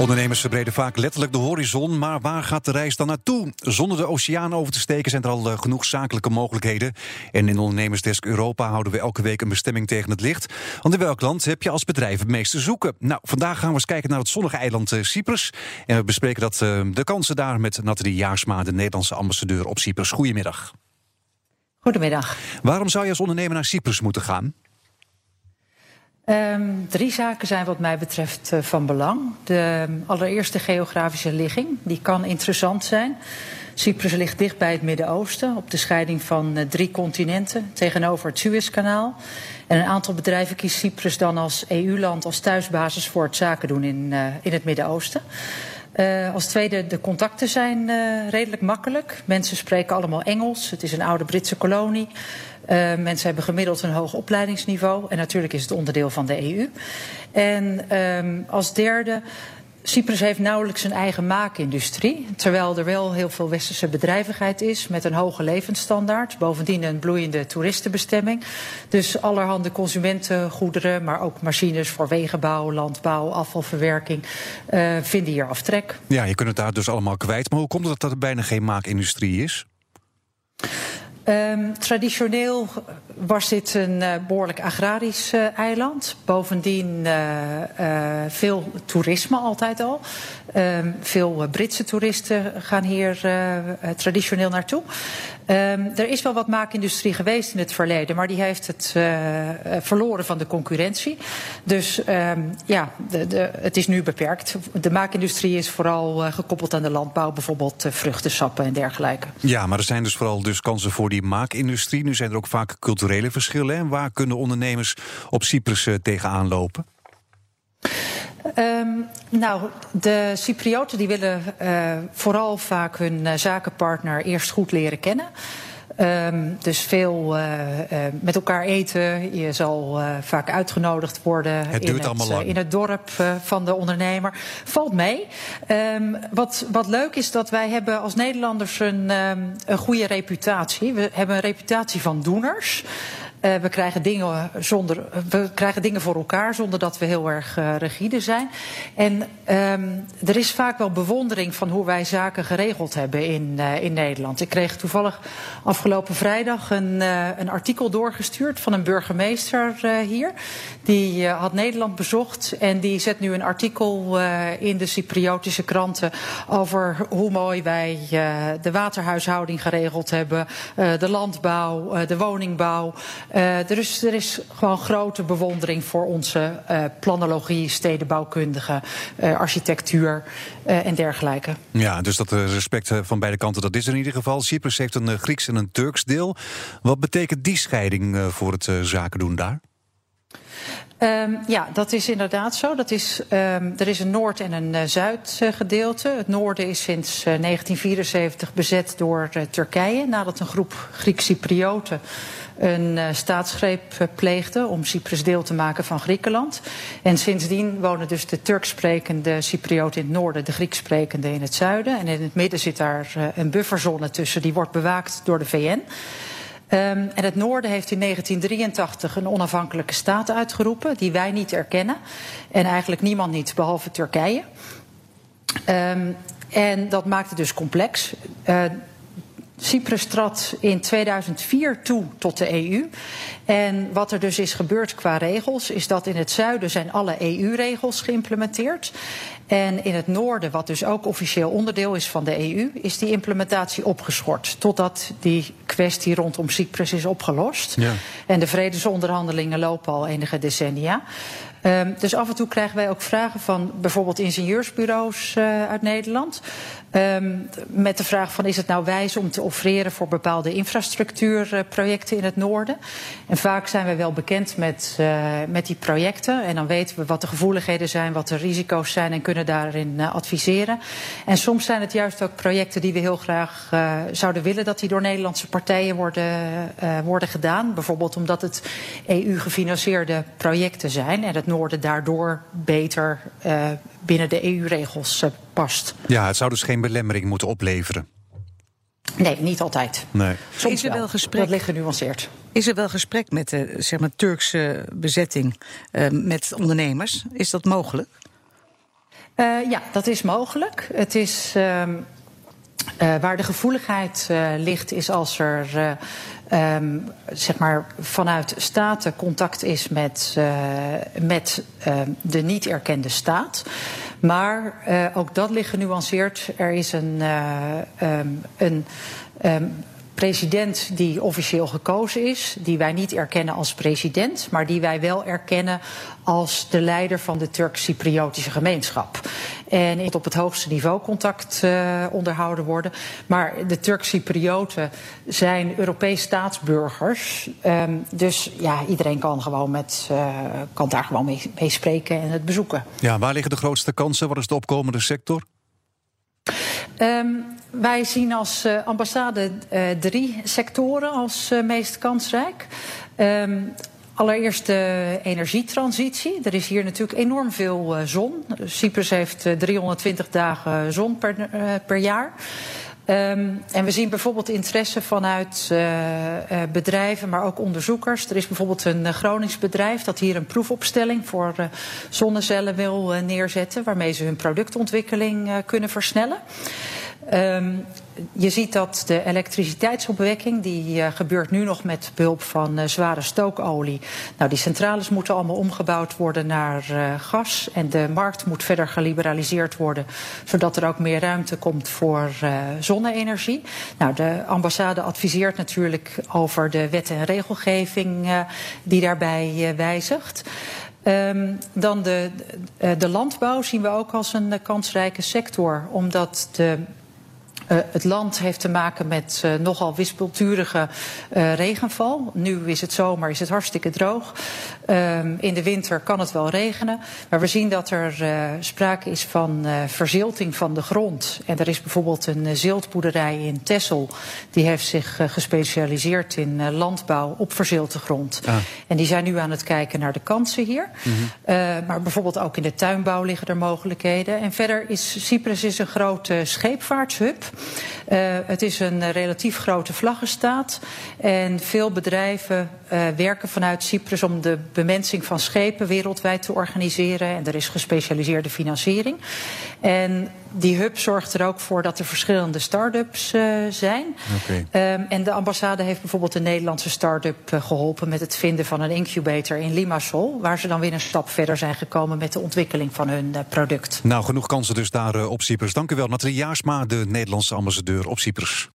Ondernemers verbreden vaak letterlijk de horizon, maar waar gaat de reis dan naartoe? Zonder de oceaan over te steken zijn er al eh, genoeg zakelijke mogelijkheden. En in Ondernemersdesk Europa houden we elke week een bestemming tegen het licht. Want in welk land heb je als bedrijf het meeste zoeken? Nou, vandaag gaan we eens kijken naar het zonnige eiland eh, Cyprus. En we bespreken dat, uh, de kansen daar met Nathalie Jaarsma, de Nederlandse ambassadeur op Cyprus. Goedemiddag. Goedemiddag. Waarom zou je als ondernemer naar Cyprus moeten gaan? Um, drie zaken zijn wat mij betreft uh, van belang. De um, allereerste geografische ligging, die kan interessant zijn. Cyprus ligt dicht bij het Midden-Oosten, op de scheiding van uh, drie continenten, tegenover het Suezkanaal. En een aantal bedrijven kiest Cyprus dan als EU-land als thuisbasis voor het zaken doen in, uh, in het Midden-Oosten. Uh, als tweede, de contacten zijn redelijk makkelijk. Mensen spreken allemaal Engels. Het is een oude Britse kolonie. Uh, mensen hebben gemiddeld een hoog opleidingsniveau. En natuurlijk is het onderdeel van de EU. En um, als derde. Cyprus heeft nauwelijks een eigen maakindustrie, terwijl er wel heel veel westerse bedrijvigheid is met een hoge levensstandaard. Bovendien een bloeiende toeristenbestemming. Dus allerhande consumentengoederen, maar ook machines voor wegenbouw, landbouw, afvalverwerking uh, vinden hier aftrek. Ja, je kunt het daar dus allemaal kwijt. Maar hoe komt het dat er bijna geen maakindustrie is? Um, traditioneel was dit een uh, behoorlijk agrarisch uh, eiland. Bovendien uh, veel toerisme altijd al. Um, veel Britse toeristen gaan hier traditioneel naartoe. Um, er is wel wat maakindustrie geweest in het verleden, maar die heeft het verloren van de concurrentie. Dus ja, de, de, het is nu beperkt. De maakindustrie is vooral gekoppeld aan de landbouw, bijvoorbeeld vruchtensappen en dergelijke. Ja, maar er zijn dus vooral dus kansen voor die maakindustrie. Nu zijn er ook vaak culturele verschillen. En waar kunnen ondernemers op Cyprus uh, tegenaan lopen? Um, nou, de Cyprioten die willen uh, vooral vaak hun uh, zakenpartner eerst goed leren kennen. Um, dus veel uh, uh, met elkaar eten. Je zal uh, vaak uitgenodigd worden het in, het, in, het, dorp van de ondernemer. Valt mee. Um, wat, wat, leuk is dat wij hebben als Nederlanders een, um, een goede reputatie. We hebben een reputatie van doeners. Uh, we, krijgen dingen zonder, we krijgen dingen voor elkaar zonder dat we heel erg uh, rigide zijn. En um, er is vaak wel bewondering van hoe wij zaken geregeld hebben in, uh, in Nederland. Ik kreeg toevallig afgelopen vrijdag een, een artikel doorgestuurd van een burgemeester hier. Die had Nederland bezocht en die zet nu een artikel in de Cypriotische kranten over hoe mooi wij de waterhuishouding geregeld hebben, de landbouw, de woningbouw. Uh, er, is, er is gewoon grote bewondering voor onze uh, planologie, stedenbouwkundige, uh, architectuur en dergelijke. Ja, dus dat respect van beide kanten, dat is er in ieder geval. Cyprus heeft een Grieks en een Turks deel. Wat betekent die scheiding voor het zaken doen daar? Um, ja, dat is inderdaad zo. Dat is, um, er is een Noord- en een uh, Zuidgedeelte. Het noorden is sinds uh, 1974 bezet door uh, Turkije, nadat een groep Griek-Cyprioten een uh, staatsgreep pleegde om Cyprus deel te maken van Griekenland. En sindsdien wonen dus de Turksprekende Cyprioten in het noorden, de Grieksprekende in het zuiden. En in het midden zit daar uh, een bufferzone tussen, die wordt bewaakt door de VN. Um, en het noorden heeft in 1983 een onafhankelijke staat uitgeroepen, die wij niet erkennen. En eigenlijk niemand niet, behalve Turkije. Um, en dat maakt het dus complex. Uh, Cyprus trad in 2004 toe tot de EU. En wat er dus is gebeurd qua regels, is dat in het zuiden zijn alle EU-regels geïmplementeerd. En in het noorden, wat dus ook officieel onderdeel is van de EU, is die implementatie opgeschort. Totdat die kwestie rondom Cyprus is opgelost. Ja. En de vredesonderhandelingen lopen al enige decennia. Um, dus af en toe krijgen wij ook vragen van bijvoorbeeld ingenieursbureaus uh, uit Nederland. Um, met de vraag van is het nou wijs om te offreren voor bepaalde infrastructuurprojecten in het noorden. En vaak zijn we wel bekend met, uh, met die projecten. En dan weten we wat de gevoeligheden zijn, wat de risico's zijn en kunnen daarin uh, adviseren. En soms zijn het juist ook projecten die we heel graag uh, zouden willen dat die door Nederlandse partijen worden, worden gedaan. Bijvoorbeeld omdat het EU-gefinancierde projecten zijn en het noorden daardoor beter binnen de EU-regels past. Ja, het zou dus geen belemmering moeten opleveren. Nee, niet altijd. Nee. Soms is er wel, wel gesprek? Dat ligt genuanceerd. Is er wel gesprek met de zeg maar, Turkse bezetting uh, met ondernemers? Is dat mogelijk? ja, dat is mogelijk. Het is. Ehm, uh, waar de gevoeligheid uh, ligt, is als er uh, um, zeg maar vanuit staten contact is met, met de niet erkende staat. Maar ook dat ligt genuanceerd. Er is een, um, een um, president die officieel gekozen is, die wij niet erkennen als president, maar die wij wel erkennen als de leider van de Turk-Cypriotische gemeenschap. En op het hoogste niveau contact uh, onderhouden worden. Maar de Turk-Cyprioten zijn Europees staatsburgers. Um, dus ja, iedereen kan, gewoon met, uh, kan daar gewoon mee, mee spreken en het bezoeken. Ja, waar liggen de grootste kansen? Wat is de opkomende sector? Um, wij zien als uh, ambassade uh, drie sectoren als uh, meest kansrijk. Um, allereerst de energietransitie. Er is hier natuurlijk enorm veel zon. Cyprus heeft 320 dagen zon per, per jaar. Um, en we zien bijvoorbeeld interesse vanuit bedrijven, maar ook onderzoekers. Er is bijvoorbeeld een Gronings bedrijf dat hier een proefopstelling voor zonnecellen wil neerzetten, waarmee ze hun productontwikkeling kunnen versnellen. Um, je ziet dat de elektriciteitsopwekking, die uh, gebeurt nu nog met behulp van uh, zware stookolie. Nou, die centrales moeten allemaal omgebouwd worden naar uh, gas. En de markt moet verder geliberaliseerd worden, zodat er ook meer ruimte komt voor zonne-energie. Nou, de ambassade adviseert natuurlijk over de wet en regelgeving die daarbij wijzigt. Um, dan de, de landbouw zien we ook als een kansrijke sector, omdat de het land heeft te maken met uh, nogal wispelturige uh, regenval. Nu is het zomer, is het hartstikke droog. Um, in de winter kan het wel regenen. Maar we zien dat er sprake is van verzilting van de grond. En er is bijvoorbeeld een ziltboerderij in Tessel. Die heeft zich gespecialiseerd in landbouw op verzilte grond. Ah. En die zijn nu aan het kijken naar de kansen hier. Mm -hmm. maar bijvoorbeeld ook in de tuinbouw liggen er mogelijkheden. En verder is Cyprus is een grote scheepvaartshub. Uh, het is een relatief grote vlaggenstaat. En veel bedrijven uh, werken vanuit Cyprus om de bemensing van schepen wereldwijd te organiseren. En er is gespecialiseerde financiering. En die hub zorgt er ook voor dat er verschillende start-ups uh, zijn. Okay. Um, en de ambassade heeft bijvoorbeeld een Nederlandse start-up uh, geholpen met het vinden van een incubator in Limassol. Waar ze dan weer een stap verder zijn gekomen met de ontwikkeling van hun uh, product. Nou, genoeg kansen dus daar op Cyprus. Dank u wel, Nathalie Jaarsma, de Nederlandse ambassadeur op Cyprus.